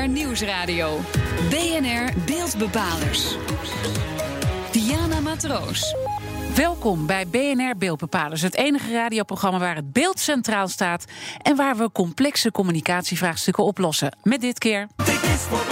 BNR Nieuwsradio. BNR Beeldbepalers. Diana Matroos. Welkom bij BNR Beeldbepalers, het enige radioprogramma waar het beeld centraal staat en waar we complexe communicatievraagstukken oplossen. Met dit keer. Dit is voor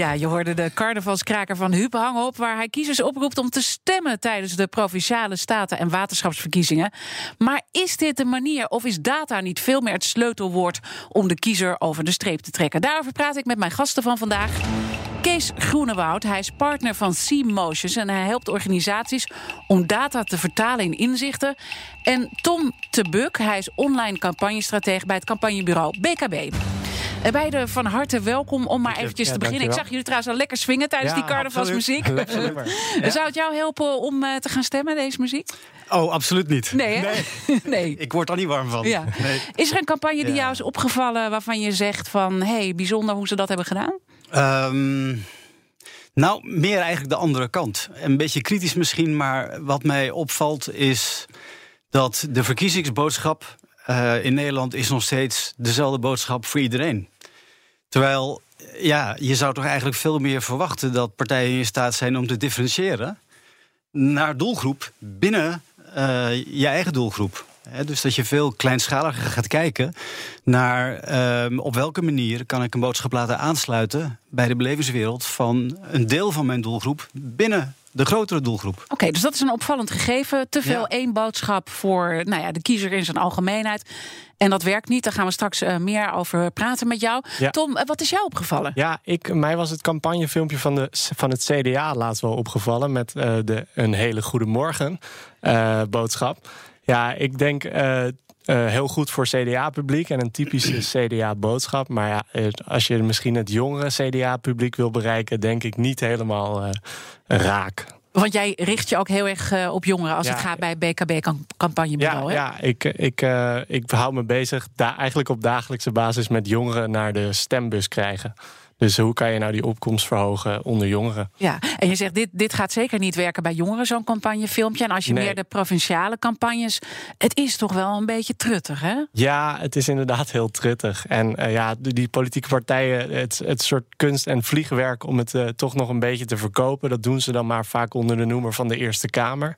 Ja, je hoorde de carnavalskraker van Huub hangen op, waar hij kiezers oproept om te stemmen tijdens de provinciale staten- en waterschapsverkiezingen. Maar is dit de manier of is data niet veel meer het sleutelwoord om de kiezer over de streep te trekken? Daarover praat ik met mijn gasten van vandaag. Kees Groenewoud, hij is partner van C-Motions en hij helpt organisaties om data te vertalen in inzichten. En Tom Tebuk, hij is online campagnestratege bij het campagnebureau BKB. Eh, Beiden van harte welkom om maar eventjes Ja, te beginnen. Ik zag jullie trouwens al lekker swingen tijdens Ja, die carnavalsmuziek. nummer. Zou het jou helpen om eh, te gaan stemmen, deze muziek? Oh, absoluut niet. Nee, hè? Nee. Ik word er niet warm van. Ja. Nee. Is er een campagne die Ja. jou is opgevallen waarvan je zegt van... hé, hey, bijzonder hoe ze dat hebben gedaan? Ehm, nou, meer eigenlijk de andere kant. Een beetje kritisch misschien, maar wat mij opvalt is dat de verkiezingsboodschap eh, in Nederland is nog steeds dezelfde boodschap voor iedereen. Terwijl, ja, je zou toch eigenlijk veel meer verwachten dat partijen in staat zijn om te differentiëren naar doelgroep binnen eh, je eigen doelgroep. Dus dat je veel kleinschaliger gaat kijken naar ehm, op welke manier kan ik een boodschap laten aansluiten bij de belevingswereld van een deel van mijn doelgroep binnen de grotere doelgroep. Oké, dus dat is een opvallend gegeven. Te veel Ja. één boodschap voor nou ja, de kiezer in zijn algemeenheid. En dat werkt niet. Daar gaan we straks eh, meer over praten met jou. Ja. Tom, eh, wat is jou opgevallen? Ja, ik, mij was het campagnefilmpje van, de, van het CDA laatst wel opgevallen. Met eh, de, een hele goede morgen eh, boodschap. Ja, ik denk eh, heel goed voor CDA-publiek en een typische CDA-boodschap. Maar ja, eh, als je misschien het jongere CDA-publiek wil bereiken, denk ik niet helemaal eh, raak. Want jij richt je ook heel erg op jongeren als Ja. het gaat bij BKB-campagnebureau. Ja, ja ik, ik, eh, ik hou me bezig da eigenlijk op dagelijkse basis met jongeren naar de stembus krijgen. Dus hoe kan je nou die opkomst verhogen onder jongeren? Ja, en je zegt dit, dit gaat zeker niet werken bij jongeren, zo'n campagnefilmpje. En als je Nee. meer de provinciale campagnes, het is toch wel een beetje truttig, hè? Ja, het is inderdaad heel truttig. En eh, ja, die die politieke partijen, het, het soort kunst en vliegwerk om het eh, toch nog een beetje te verkopen, dat doen ze dan maar vaak onder de noemer van de Eerste Kamer.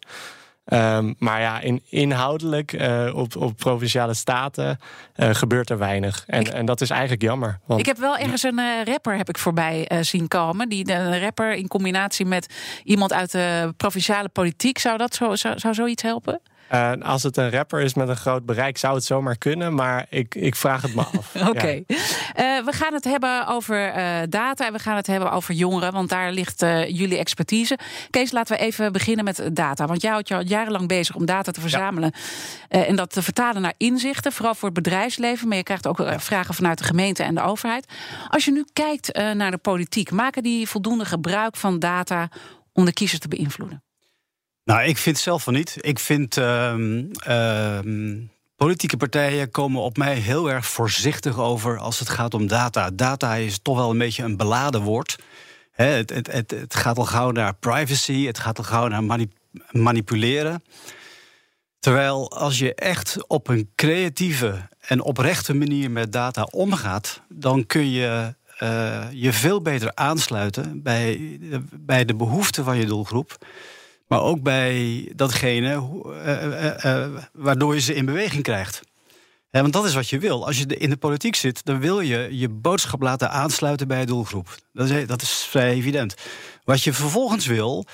Ehm, maar ja, in, inhoudelijk eh, op, op provinciale staten eh, gebeurt er weinig. En, en dat is eigenlijk jammer. Want Ik heb wel ergens een eh, rapper heb ik voorbij zien komen. Die, een rapper in combinatie met iemand uit de provinciale politiek. Zou dat zo, zou, zou zoiets helpen? Eh, als het een rapper is met een groot bereik, zou het zomaar kunnen. Maar ik, ik vraag het me af. Oké. Ja. Eh, we gaan het hebben over eh, data en we gaan het hebben over jongeren, want daar ligt jullie expertise. Kees, laten we even beginnen met data. Want jij houdt je al jarenlang bezig om data te verzamelen en dat te vertalen naar inzichten, vooral voor het bedrijfsleven. Maar je krijgt ook vragen vanuit de gemeente en de overheid. Als je nu kijkt naar de politiek, maken die voldoende gebruik van data om de kiezer te beïnvloeden? Nou, ik vind zelf van niet. Ik vind ehm, ehm, politieke partijen komen op mij heel erg voorzichtig over als het gaat om data. Data is toch wel een beetje een beladen woord. Het, het, het, gaat al gauw naar privacy, het gaat al gauw naar mani- manipuleren. Terwijl als je echt op een creatieve en oprechte manier met data omgaat, dan kun je eh, je veel beter aansluiten bij, bij de behoeften van je doelgroep. Maar ook bij datgene eh, eh, eh, waardoor je ze in beweging krijgt. Want dat is wat je wil. Als je de- in de politiek zit, dan wil je je boodschap laten aansluiten bij je doelgroep. Dat is, dat is vrij evident. Wat je vervolgens wil,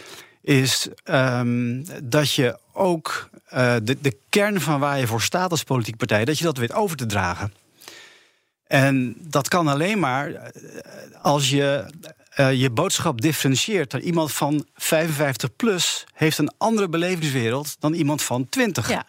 is ehm, dat je ook de, de kern van waar je voor staat als politieke partij, dat je dat weet over te dragen. En dat kan alleen maar als je eh, je boodschap differentieert. Dat iemand van 55 plus heeft een andere belevingswereld dan iemand van 20. Ja.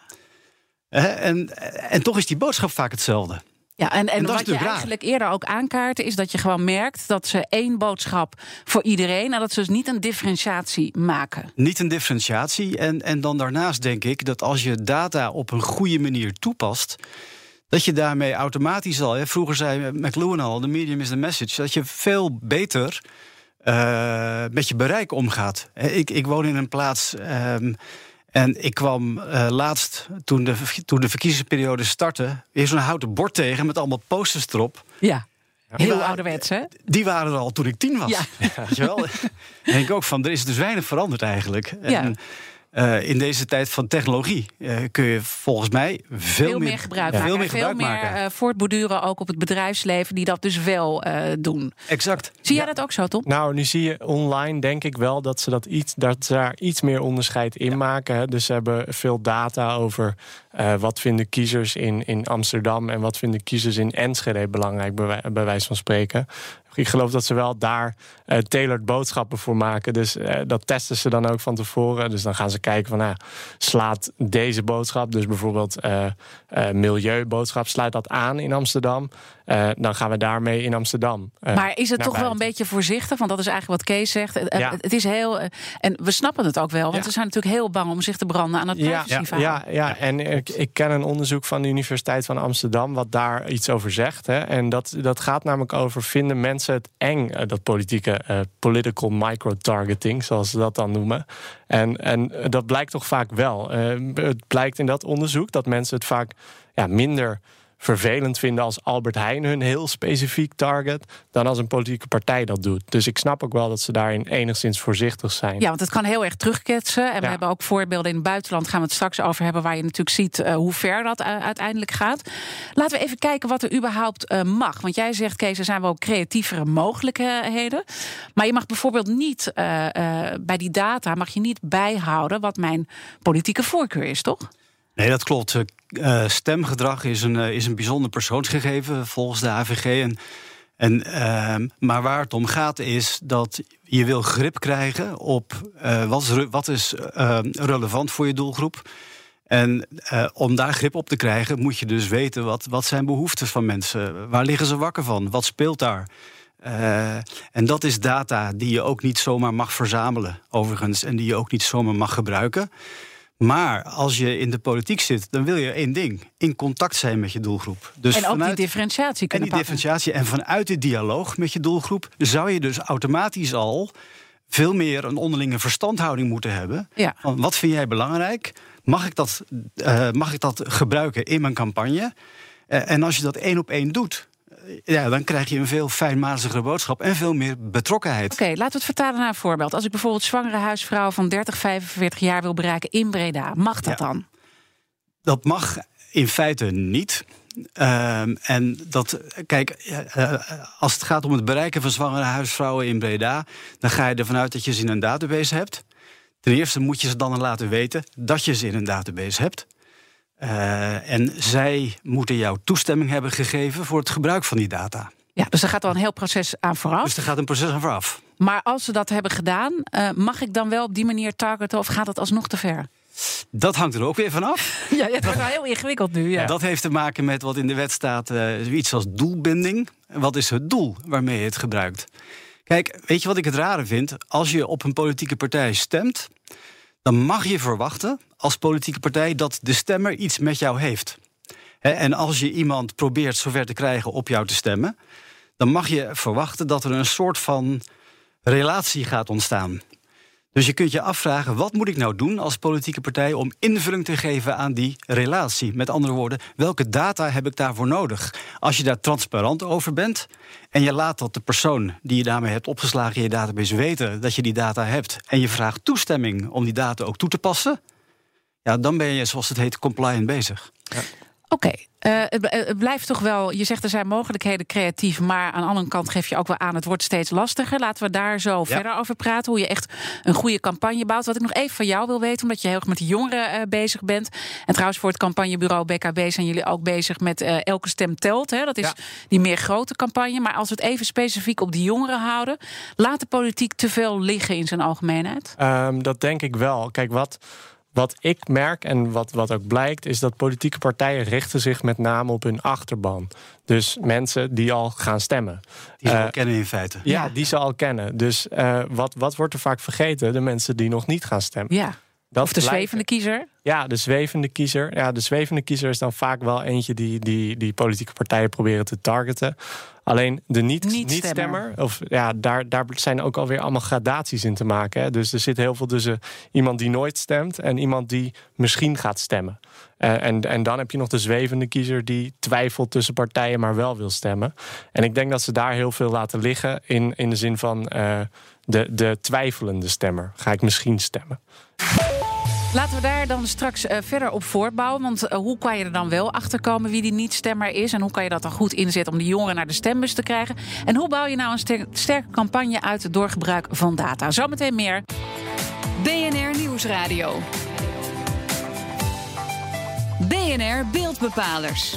En, en toch is die boodschap vaak hetzelfde. Ja, en, en, wat je raar. eigenlijk eerder ook aankaarten, is dat je gewoon merkt dat ze één boodschap voor iedereen, en dat ze dus niet een differentiatie maken. Niet een differentiatie. En, en dan daarnaast denk ik dat als je data op een goede manier toepast. Dat je daarmee automatisch al, hè, vroeger zei McLuhan al, de medium is the message, dat je veel beter eh, met je bereik omgaat. Ik, ik woon in een plaats. ehm, en ik kwam eh, laatst, toen de, toen de verkiezingsperiode startte, weer zo'n houten bord tegen met allemaal posters erop. Ja. Heel ouderwets, hè? Die waren er al toen ik tien was. Ja. Weet je wel? Denk ik ook van, er is dus weinig veranderd eigenlijk. Ja. Eh, in deze tijd van technologie eh, kun je volgens mij veel, Veel meer gebruik maken. veel meer veel gebruik meer maken. eh, voortborduren ook op het bedrijfsleven, die dat dus wel eh, doen. exact. Zie jij dat ook zo, Tom? Nou, nu zie je online denk ik wel dat ze dat iets, dat ze daar iets meer onderscheid in maken. Hè. Dus ze hebben veel data over eh, wat vinden kiezers in, in Amsterdam en wat vinden kiezers in Enschede belangrijk, bij, bij wijze van spreken. Ik geloof dat ze wel daar eh tailored boodschappen voor maken. Dus eh, dat testen ze dan ook van tevoren. Dus dan gaan ze kijken van, nou, slaat deze boodschap, dus bijvoorbeeld eh, milieuboodschap, sluit dat aan in Amsterdam. Eh, dan gaan we daarmee in Amsterdam. eh, Maar is het toch wel een beetje voorzichtig? Want dat is eigenlijk wat Kees zegt. Eh, Ja. Het is heel. En we snappen het ook wel. Want Ja. ze zijn natuurlijk heel bang om zich te branden aan het Ja, privacyverhaal. ja, ja, en ik, ik ken een onderzoek van de Universiteit van Amsterdam wat daar iets over zegt. Hè. En dat, dat gaat namelijk over: vinden mensen het eng, dat politieke eh, political micro-targeting, zoals ze dat dan noemen. En, en dat blijkt toch vaak wel. Het blijkt in dat onderzoek dat mensen het vaak ja, minder vervelend vinden als Albert Heijn hun heel specifiek target dan als een politieke partij dat doet. Dus ik snap ook wel dat ze daarin enigszins voorzichtig zijn. Ja, want het kan heel erg terugketsen. En we hebben ook voorbeelden in het buitenland. Gaan we het straks over hebben. Waar je natuurlijk ziet eh, hoe ver dat eh, uiteindelijk gaat. Laten we even kijken wat er überhaupt eh, mag. Want jij zegt, Kees, er zijn wel creatievere mogelijkheden. Maar je mag bijvoorbeeld niet bij die data mag je niet bijhouden wat mijn politieke voorkeur is, toch? Nee, dat klopt. Eh, eh, stemgedrag is een, eh, is een bijzonder persoonsgegeven volgens de AVG. En, en, ehm, maar waar het om gaat is dat je wil grip krijgen op wat is, wat is eh, relevant voor je doelgroep. En om daar grip op te krijgen moet je dus weten wat, wat zijn behoeftes van mensen. Waar liggen ze wakker van? Wat speelt daar? En dat is data die je ook niet zomaar mag verzamelen, overigens. En die je ook niet zomaar mag gebruiken. Maar als je in de politiek zit, dan wil je één ding: in contact zijn met je doelgroep. Dus en ook vanuit, die differentiatie en kunnen die pakken. differentiatie. En vanuit de dialoog met je doelgroep zou je dus automatisch al veel meer een onderlinge verstandhouding moeten hebben. Ja. Van wat vind jij belangrijk? Mag ik dat, eh, mag ik dat gebruiken in mijn campagne? Eh, en als je dat één op één doet, ja, dan krijg je een veel fijnmazigere boodschap en veel meer betrokkenheid. Oké, laten we het vertalen naar een voorbeeld. Als ik bijvoorbeeld zwangere huisvrouw van 30, 45 jaar wil bereiken in Breda, mag dat Ja. dan? Dat mag in feite niet. Ehm, en dat, kijk, eh, eh, als het gaat om het bereiken van zwangere huisvrouwen in Breda, dan ga je ervan uit dat je ze in een database hebt. Ten eerste moet je ze dan laten weten dat je ze in een database hebt. Eh, en zij moeten jou toestemming hebben gegeven voor het gebruik van die data. Ja, dus er gaat al een heel proces aan vooraf. Dus er gaat een proces aan vooraf. Maar als ze dat hebben gedaan, eh, mag ik dan wel op die manier targeten of gaat dat alsnog te ver? Dat hangt er ook weer vanaf. Ja, het wordt wel heel ingewikkeld nu. Ja. Dat heeft te maken met wat in de wet staat, eh, iets als doelbinding. Wat is het doel waarmee je het gebruikt? Kijk, weet je wat ik het rare vind? Als je op een politieke partij stemt, dan mag je verwachten als politieke partij dat de stemmer iets met jou heeft. En als je iemand probeert zover te krijgen op jou te stemmen, dan mag je verwachten dat er een soort van relatie gaat ontstaan. Dus je kunt je afvragen, wat moet ik nou doen als politieke partij om invulling te geven aan die relatie? Met andere woorden, welke data heb ik daarvoor nodig? Als je daar transparant over bent en je laat dat de persoon die je daarmee hebt opgeslagen in je database weten dat je die data hebt en je vraagt toestemming om die data ook toe te passen, ja, dan ben je, zoals het heet, compliant bezig. Oké, eh, het, het blijft toch wel. Je zegt er zijn mogelijkheden creatief, maar aan de andere kant geef je ook wel aan, het wordt steeds lastiger. Laten we daar zo verder over praten. Hoe je echt een goede campagne bouwt. Wat ik nog even van jou wil weten, omdat je heel erg met de jongeren eh, bezig bent. En trouwens, voor het campagnebureau BKB zijn jullie ook bezig met eh, elke stem telt. Hè? Dat is Ja. die meer grote campagne. Maar als we het even specifiek op die jongeren houden, laat de politiek te veel liggen in zijn algemeenheid. Ehm, dat denk ik wel. Kijk, wat, wat ik merk en wat, wat ook blijkt, is dat politieke partijen richten zich met name op hun achterban. Dus mensen die al gaan stemmen. Die ze Eh, wel kennen in feite. Ja, Ja. die ze al kennen. Dus eh, wat, wat wordt er vaak vergeten? De mensen die nog niet gaan stemmen. Ja. Dat Of de zwevende kiezer? Ja, de zwevende kiezer. Ja, de zwevende kiezer is dan vaak wel eentje die, die, die politieke partijen proberen te targeten. Alleen de niet- Niet-stemmer. of ja, daar, daar zijn ook alweer allemaal gradaties in te maken. Hè. Dus er zit heel veel tussen iemand die nooit stemt en iemand die misschien gaat stemmen. Eh, en, en dan heb je nog de zwevende kiezer die twijfelt tussen partijen, maar wel wil stemmen. En ik denk dat ze daar heel veel laten liggen in, in de zin van eh, de, de twijfelende stemmer. Ga ik misschien stemmen? Laten we daar dan straks eh, verder op voortbouwen. Want eh, hoe kan je er dan wel achter komen wie die niet-stemmer is? En hoe kan je dat dan goed inzetten om die jongeren naar de stembus te krijgen? En hoe bouw je nou een ster- sterke campagne uit door gebruik van data? Zometeen meer. BNR Nieuwsradio. BNR Beeldbepalers.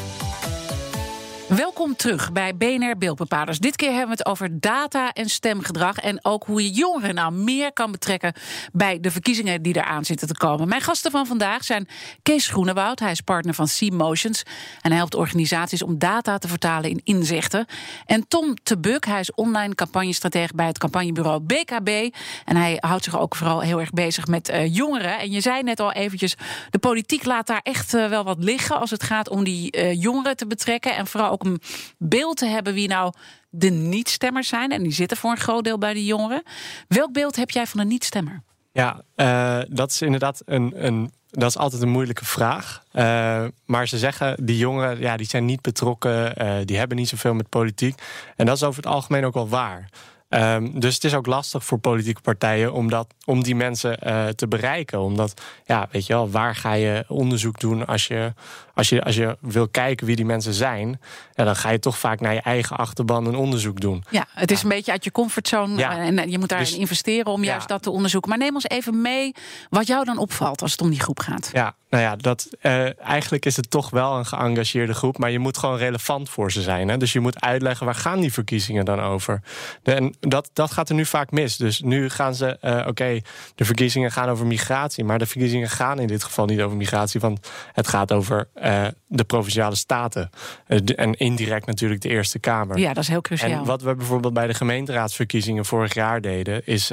Welkom terug bij BNR Beeldbepalers. Dit keer hebben we het over data en stemgedrag. En ook hoe je jongeren nou meer kan betrekken bij de verkiezingen die eraan zitten te komen. Mijn gasten van vandaag zijn Kees Groenewoud. Hij is partner van C-Motions. En hij helpt organisaties om data te vertalen in inzichten. En Tom Tebuk. Hij is online campagnestratege bij het campagnebureau BKB. En hij houdt zich ook vooral heel erg bezig met eh, jongeren. En je zei net al eventjes, de politiek laat daar echt eh, wel wat liggen... als het gaat om die eh, jongeren te betrekken. En vooral ook een beeld te hebben wie nou de niet-stemmers zijn. En die zitten voor een groot deel bij die jongeren. Welk beeld heb jij van een niet-stemmer? Ja, eh, dat is inderdaad een, een, dat is altijd een moeilijke vraag. Eh, maar ze zeggen, die jongeren ja, die zijn niet betrokken, eh, die hebben niet zoveel met politiek. En dat is over het algemeen ook wel waar. Ehm, dus het is ook lastig voor politieke partijen om, dat, om die mensen eh, te bereiken. Omdat, ja, weet je wel, waar ga je onderzoek doen als je, als je, als je wil kijken wie die mensen zijn? Ja, dan ga je toch vaak naar je eigen achterban een onderzoek doen. Ja, het is een beetje uit je comfortzone. Ja. En eh, je moet daarin Dus- investeren om juist dat te onderzoeken. Maar neem ons even mee wat jou dan opvalt als het om die groep gaat. Ja, nou ja, dat, eh, eigenlijk is het toch wel een geëngageerde groep. Maar je moet gewoon relevant voor ze zijn. Hè? Dus je moet uitleggen waar gaan die verkiezingen dan over. De- en dat, dat gaat er nu vaak mis. Dus nu gaan ze, eh, oké, de verkiezingen gaan over migratie. Maar de verkiezingen gaan in dit geval niet over migratie. Want het gaat over eh, de provinciale staten. Eh, de- en indirect natuurlijk de Eerste Kamer. Ja, dat is heel cruciaal. En wat we bijvoorbeeld bij de gemeenteraadsverkiezingen vorig jaar deden, is,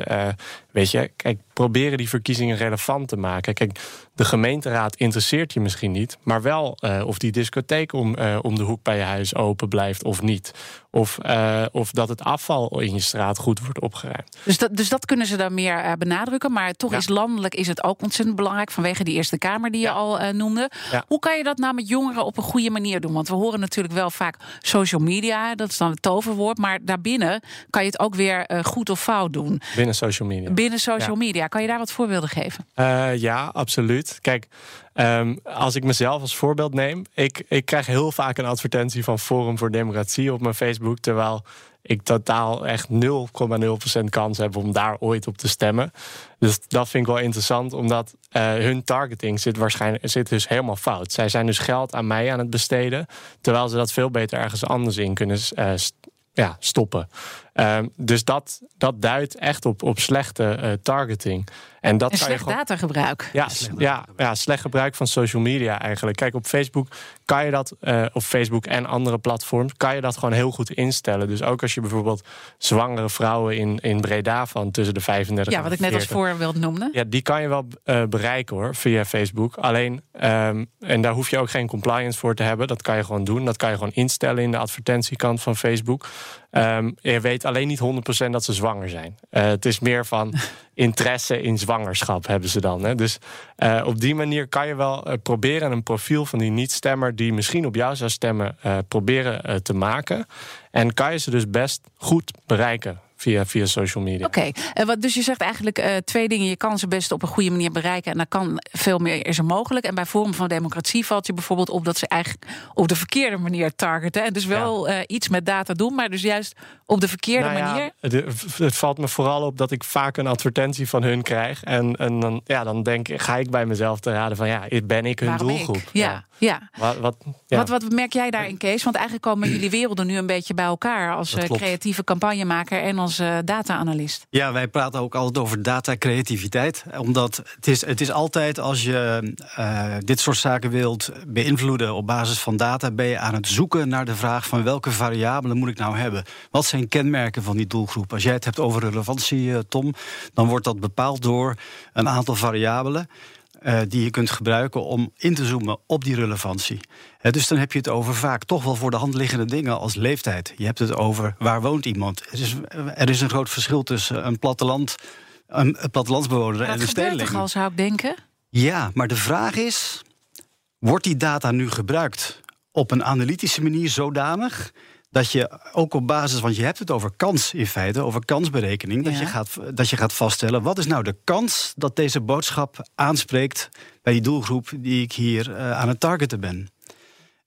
weet je, kijk, proberen die verkiezingen relevant te maken. Kijk, de gemeenteraad interesseert je misschien niet, maar wel eh, of die discotheek om, eh, om de hoek bij je huis open blijft of niet. Of, eh, of dat het afval in je straat goed wordt opgeruimd. Dus dat, dus dat kunnen ze dan meer benadrukken. Maar toch Ja. is landelijk is het ook ontzettend belangrijk vanwege die Eerste Kamer die je al noemde. Ja. Hoe kan je dat nou met jongeren op een goede manier doen? Want we horen natuurlijk wel vaak social media, dat is dan het toverwoord. Maar daarbinnen kan je het ook weer goed of fout doen. Binnen social media. Binnen social media. Kan je daar wat voorbeelden geven? Ja, absoluut. Kijk, ehm, als ik mezelf als voorbeeld neem, ik, ik krijg heel vaak een advertentie van Forum voor Democratie op mijn Facebook, terwijl ik totaal echt 0,0% kans heb om daar ooit op te stemmen. Dus dat vind ik wel interessant, omdat eh, hun targeting zit waarschijnlijk zit dus helemaal fout. Zij zijn dus geld aan mij aan het besteden, terwijl ze dat veel beter ergens anders in kunnen eh, ja, stoppen. Ehm, dus dat, dat duidt echt op, op slechte eh, targeting. En dat En kan je slecht gewoon- datagebruik. ja, s- ja, ja, slecht gebruik van social media eigenlijk. Kijk, op Facebook kan je dat, eh, op Facebook en andere platforms, kan je dat gewoon heel goed instellen. Dus ook als je bijvoorbeeld zwangere vrouwen in, in Breda van tussen de 35 Ja, en wat ik net als 40, voorbeeld noemde. ja, die kan je wel eh, bereiken hoor, via Facebook. Alleen, ehm, en daar hoef je ook geen compliance voor te hebben. Dat kan je gewoon doen. Dat kan je gewoon instellen in de advertentiekant van Facebook. Ehm, je weet alleen niet 100% dat ze zwanger zijn. Eh, het is meer van interesse in zwangerschap hebben ze dan. Hè? Dus eh, op die manier kan je wel eh, proberen een profiel van die niet-stemmer... die misschien op jou zou stemmen, proberen te maken. En kan je ze dus best goed bereiken via, via social media. Oké, en wat dus je zegt eigenlijk eh, twee dingen. Je kan ze best op een goede manier bereiken en dan kan veel meer is er mogelijk. En bij Forum van Democratie valt je bijvoorbeeld op dat ze eigenlijk op de verkeerde manier targeten. En dus wel eh, iets met data doen, maar dus juist op de verkeerde Nou ja, manier. Het, het valt me vooral op dat ik vaak een advertentie van hun krijg. En, en dan, ja, dan denk, ik- ga ik bij mezelf te raden van ja, ben ik hun Waarom ik? doelgroep? Ja, ja. Wat, wat, ja. Wat, wat merk jij daarin, Kees? Want eigenlijk komen jullie werelden nu een beetje bij elkaar als eh, creatieve campagnemaker en als uh, data-analyst. Ja, wij praten ook altijd over data-creativiteit. Omdat het is, het is altijd als je uh, dit soort zaken wilt beïnvloeden op basis van data, ben je aan het zoeken naar de vraag van welke variabelen moet ik nou hebben? Wat zijn kenmerken van die doelgroep? Als jij het hebt over relevantie, uh, Tom, dan wordt dat bepaald door een aantal variabelen. Uh, die je kunt gebruiken om in te zoomen op die relevantie. Dus dan heb je het over vaak toch wel voor de hand liggende dingen als leeftijd. Je hebt het over waar woont iemand. Er is, er is een groot verschil tussen een platteland, een, een plattelandsbewoner en een stedeling. Dat al, zou ik denken? Ja, maar de vraag is: wordt die data nu gebruikt op een analytische manier zodanig dat je ook op basis, want je hebt het over kans in feite, over kansberekening, dat, je, gaat, dat je gaat vaststellen wat is nou de kans dat deze boodschap aanspreekt bij die doelgroep die ik hier uh, aan het targeten ben.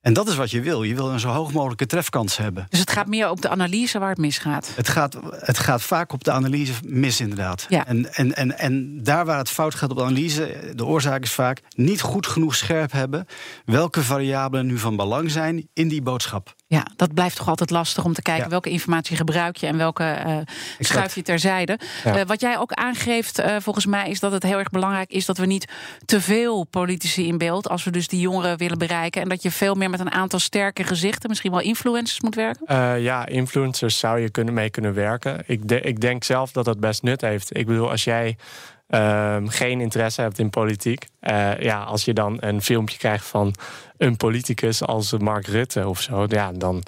En dat is wat je wil. Je wil een zo hoog mogelijke trefkans hebben. Dus het gaat meer op de analyse waar het misgaat? Het gaat, het gaat vaak op de analyse mis, inderdaad. Ja. En, en, en, en daar waar het fout gaat op de analyse, de oorzaak is vaak niet goed genoeg scherp hebben welke variabelen nu van belang zijn in die boodschap. Ja, dat blijft toch altijd lastig om te kijken Ja. welke informatie gebruik je en welke eh schuif je terzijde. Ja. Eh, wat jij ook aangeeft, eh, volgens mij, is dat het heel erg belangrijk is dat we niet te veel politici in beeld, als we dus die jongeren willen bereiken, en dat je veel meer met een aantal sterke gezichten, misschien wel influencers moet werken. Eh, ja, influencers zou je kunnen, mee kunnen werken. Ik, ik denk zelf dat dat best nut heeft. Ik bedoel, als jij ehm, geen interesse hebt in politiek, eh, ja, als je dan een filmpje krijgt van een politicus als Mark Rutte of zo, ja, dan,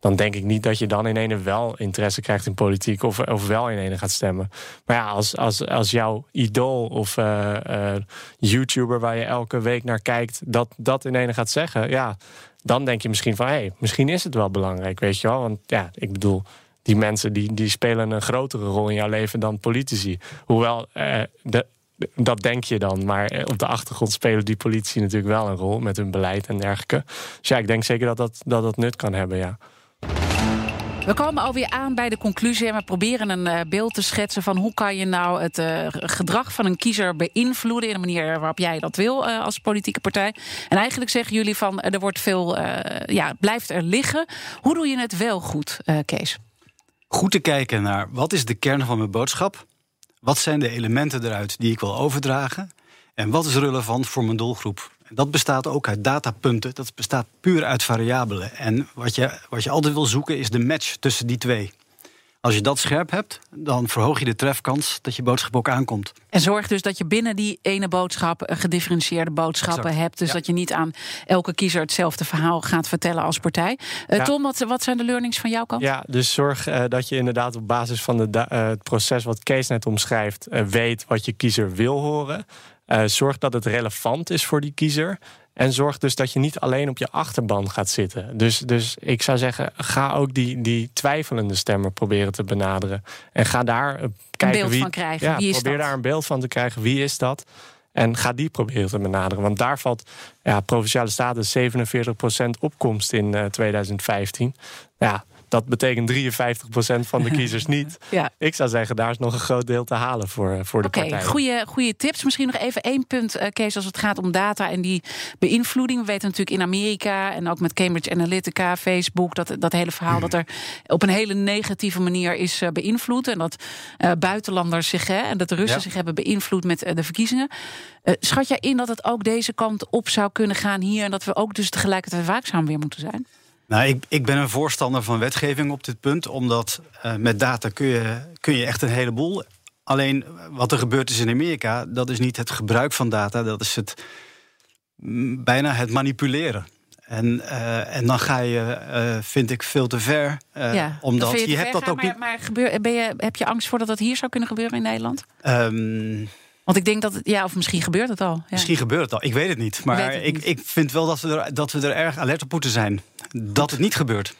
dan denk ik niet dat je dan in ene wel interesse krijgt in politiek of, of wel in ene gaat stemmen. Maar ja, als, als, als jouw idool of eh, YouTuber waar je elke week naar kijkt, dat, dat in ene gaat zeggen, ja, dan denk je misschien van hé, hey, misschien is het wel belangrijk, weet je wel. Want ja, ik bedoel, die mensen die, die spelen een grotere rol in jouw leven dan politici. Hoewel, eh, dat denk je dan. Maar eh, op de achtergrond spelen die politici natuurlijk wel een rol met hun beleid en dergelijke. Dus ja, ik denk zeker dat dat, dat, dat nut kan hebben, ja. We komen alweer aan bij de conclusie en we proberen een eh, beeld te schetsen van hoe kan je nou het eh, gedrag van een kiezer beïnvloeden in de manier waarop jij dat wil eh, als politieke partij. En eigenlijk zeggen jullie van er wordt veel, ja, blijft er liggen. Hoe doe je het wel goed, Kees? Goed te kijken naar wat is de kern van mijn boodschap? Wat zijn de elementen eruit die ik wil overdragen? En wat is relevant voor mijn doelgroep? En dat bestaat ook uit datapunten, dat bestaat puur uit variabelen. En wat je, wat je altijd wil zoeken is de match tussen die twee. Als je dat scherp hebt, dan verhoog je de trefkans dat je boodschap ook aankomt. En zorg dus dat je binnen die ene boodschap gedifferentieerde boodschappen Exact. hebt. Dus Ja. dat je niet aan elke kiezer hetzelfde verhaal gaat vertellen als partij. Eh, Ja. Tom, wat, wat zijn de learnings van jouw kant? Ja, dus zorg eh, dat je inderdaad op basis van de eh, het proces wat Kees net omschrijft, eh, weet wat je kiezer wil horen. Eh, zorg dat het relevant is voor die kiezer. En zorg dus dat je niet alleen op je achterban gaat zitten. Dus, dus ik zou zeggen, ga ook die, die twijfelende stemmen proberen te benaderen. En ga daar eh, kijken beeld wie, van krijgen. Ja, Wie is probeer dat? daar een beeld van te krijgen. Wie is dat? En ga die proberen te benaderen. Want daar valt ja, Provinciale Staten 47% opkomst in eh, 2015. Ja, dat betekent 53% van de kiezers niet. Ja. Ik zou zeggen, daar is nog een groot deel te halen voor, eh, voor de Oké, partij. goede, goede tips. Misschien nog even één punt, eh, Kees, als het gaat om data en die beïnvloeding. We weten natuurlijk in Amerika en ook met Cambridge Analytica, Facebook, dat, dat hele verhaal dat er op een hele negatieve manier is eh, beïnvloed. En dat buitenlanders zich, hè, en dat de Russen Ja. zich hebben beïnvloed met de verkiezingen. Schat jij in dat het ook deze kant op zou kunnen gaan hier en dat we ook dus tegelijkertijd waakzaam weer moeten zijn? Nou, ik, ik ben een voorstander van wetgeving op dit punt, omdat eh, met data kun je, kun je echt een heleboel. Alleen wat er gebeurd is in Amerika, dat is niet het gebruik van data, dat is het mm, bijna het manipuleren. En, eh, en dan ga je, eh, vind ik, veel te ver. ja, omdat je, hebt ver dat ook maar, niet. Maar gebeur, ben je, heb je angst voor dat dat hier zou kunnen gebeuren in Nederland? Ehm, Want ik denk dat het, ja, of misschien gebeurt het al. Ja. Misschien gebeurt het al, ik weet het niet. Maar het ik, niet. ik vind wel dat we, er, dat we er erg alert op moeten zijn. Dat het niet gebeurt.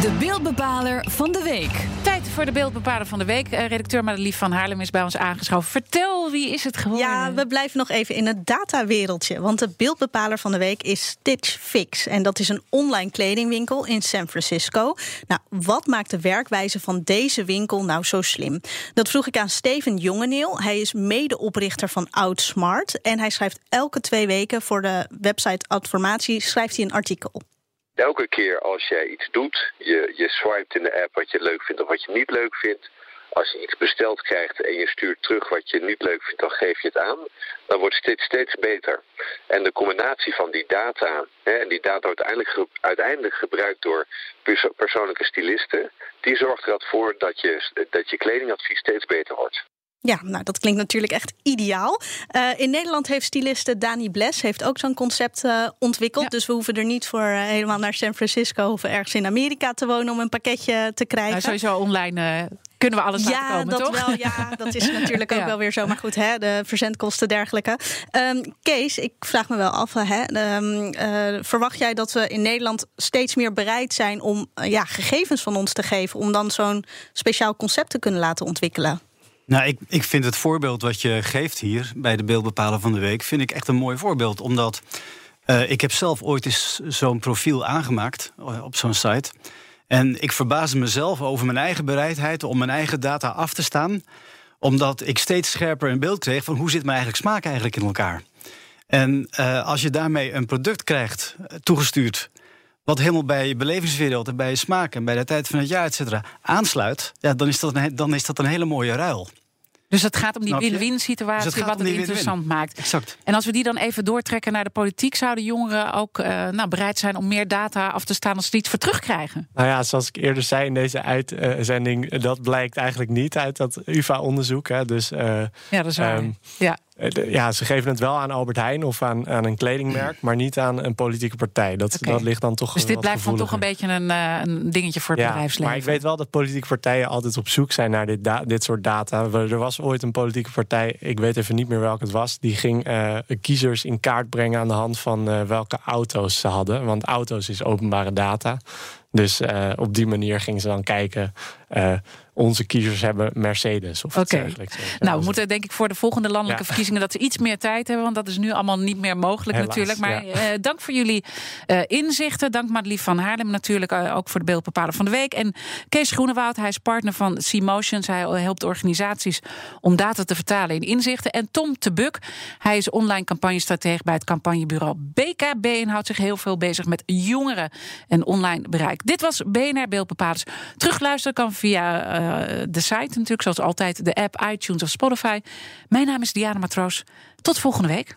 De beeldbepaler van de week. Tijd voor de beeldbepaler van de week. Eh, redacteur Madelief van Haarlem is bij ons aangeschoven. Vertel, wie is het geworden? Ja, we blijven nog even in het datawereldje. Want de beeldbepaler van de week is Stitch Fix. En dat is een online kledingwinkel in San Francisco. Nou, wat maakt de werkwijze van deze winkel nou zo slim? Dat vroeg ik aan Steven Jongeneel. Hij is medeoprichter van Outsmart. En hij schrijft elke twee weken voor de website Adformatie schrijft hij een artikel. Elke keer als jij iets doet, je, je swipet in de app wat je leuk vindt of wat je niet leuk vindt, Als je iets besteld krijgt en je stuurt terug wat je niet leuk vindt, dan geef je het aan. Dan wordt steeds, steeds beter. En de combinatie van die data, hè, en die data uiteindelijk, ge- uiteindelijk gebruikt door perso- persoonlijke stylisten, die zorgt er voor dat je, dat je kledingadvies steeds beter wordt. Ja, nou dat klinkt natuurlijk echt ideaal. Eh, in Nederland heeft styliste Dani Bles heeft ook zo'n concept eh, ontwikkeld. Ja. Dus we hoeven er niet voor eh, helemaal naar San Francisco of ergens in Amerika te wonen om een pakketje te krijgen. Nou, sowieso online kunnen we alles laten ja, komen, dat toch? wel. Ja, dat is natuurlijk ook Ja. wel weer zo. Maar goed, hè, de verzendkosten dergelijke. Ehm, Kees, ik vraag me wel af. Hè, ehm, eh, verwacht jij dat we in Nederland steeds meer bereid zijn om ja, gegevens van ons te geven, om dan zo'n speciaal concept te kunnen laten ontwikkelen? Nou, ik, ik vind het voorbeeld wat je geeft hier bij de beeldbepaler van de week, vind ik echt een mooi voorbeeld. Omdat eh, ik heb zelf ooit eens zo'n profiel aangemaakt eh, op zo'n site. En ik verbaasde mezelf over mijn eigen bereidheid om mijn eigen data af te staan. Omdat ik steeds scherper in beeld kreeg van hoe zit mijn eigen smaak eigenlijk in elkaar. En eh, als je daarmee een product krijgt toegestuurd. Wat helemaal bij je belevingswereld en bij je smaak en bij de tijd van het jaar, et cetera, aansluit. Ja, dan is dat een, dan is dat een hele mooie ruil. Dus het gaat om die win-win Dus situatie, het wat het interessant maakt. Exact. En als we die dan even doortrekken naar de politiek, zouden jongeren ook eh, nou, bereid zijn om meer data af te staan als ze er iets voor terugkrijgen? Nou ja, zoals ik eerder zei in deze uitzending, dat blijkt eigenlijk niet uit dat UvA-onderzoek. hè. Dus eh, Ja, dat is waar. Ehm, ja. Eh, ja, ze geven het wel aan Albert Heijn of aan, aan een kledingmerk, maar niet aan een politieke partij. Dat, dat ligt dan toch. Dus dit wat blijft dan toch een beetje een, eh, een dingetje voor het Ja, bedrijfsleven. maar ik weet wel dat politieke partijen altijd op zoek zijn naar dit, dit soort data. Er was ooit een politieke partij, ik weet even niet meer welke het was, die ging eh, kiezers in kaart brengen aan de hand van eh, welke auto's ze hadden. Want auto's is openbare data. Dus eh, op die manier gingen ze dan kijken. eh, onze kiezers hebben Mercedes of iets Oké. dergelijks. Nou, we moeten denk ik voor de volgende landelijke Ja. verkiezingen dat ze iets meer tijd hebben. Want dat is nu allemaal niet meer mogelijk Helaas, natuurlijk. Maar ja. eh, dank voor jullie inzichten. Dank Madelief van Haarlem natuurlijk ook voor de beeldbepaler van de week. En Kees Groenewoud, hij is partner van C-Motions. Hij helpt organisaties om data te vertalen in inzichten. En Tom Tebuk, hij is online campagnestratege bij het campagnebureau BKB. En houdt zich heel veel bezig met jongeren en online bereik. Dit was BNR Beeldbepalers. Terugluisteren kan via eh, de site natuurlijk, zoals altijd. De app, iTunes of Spotify. Mijn naam is Diana Matroos. Tot volgende week.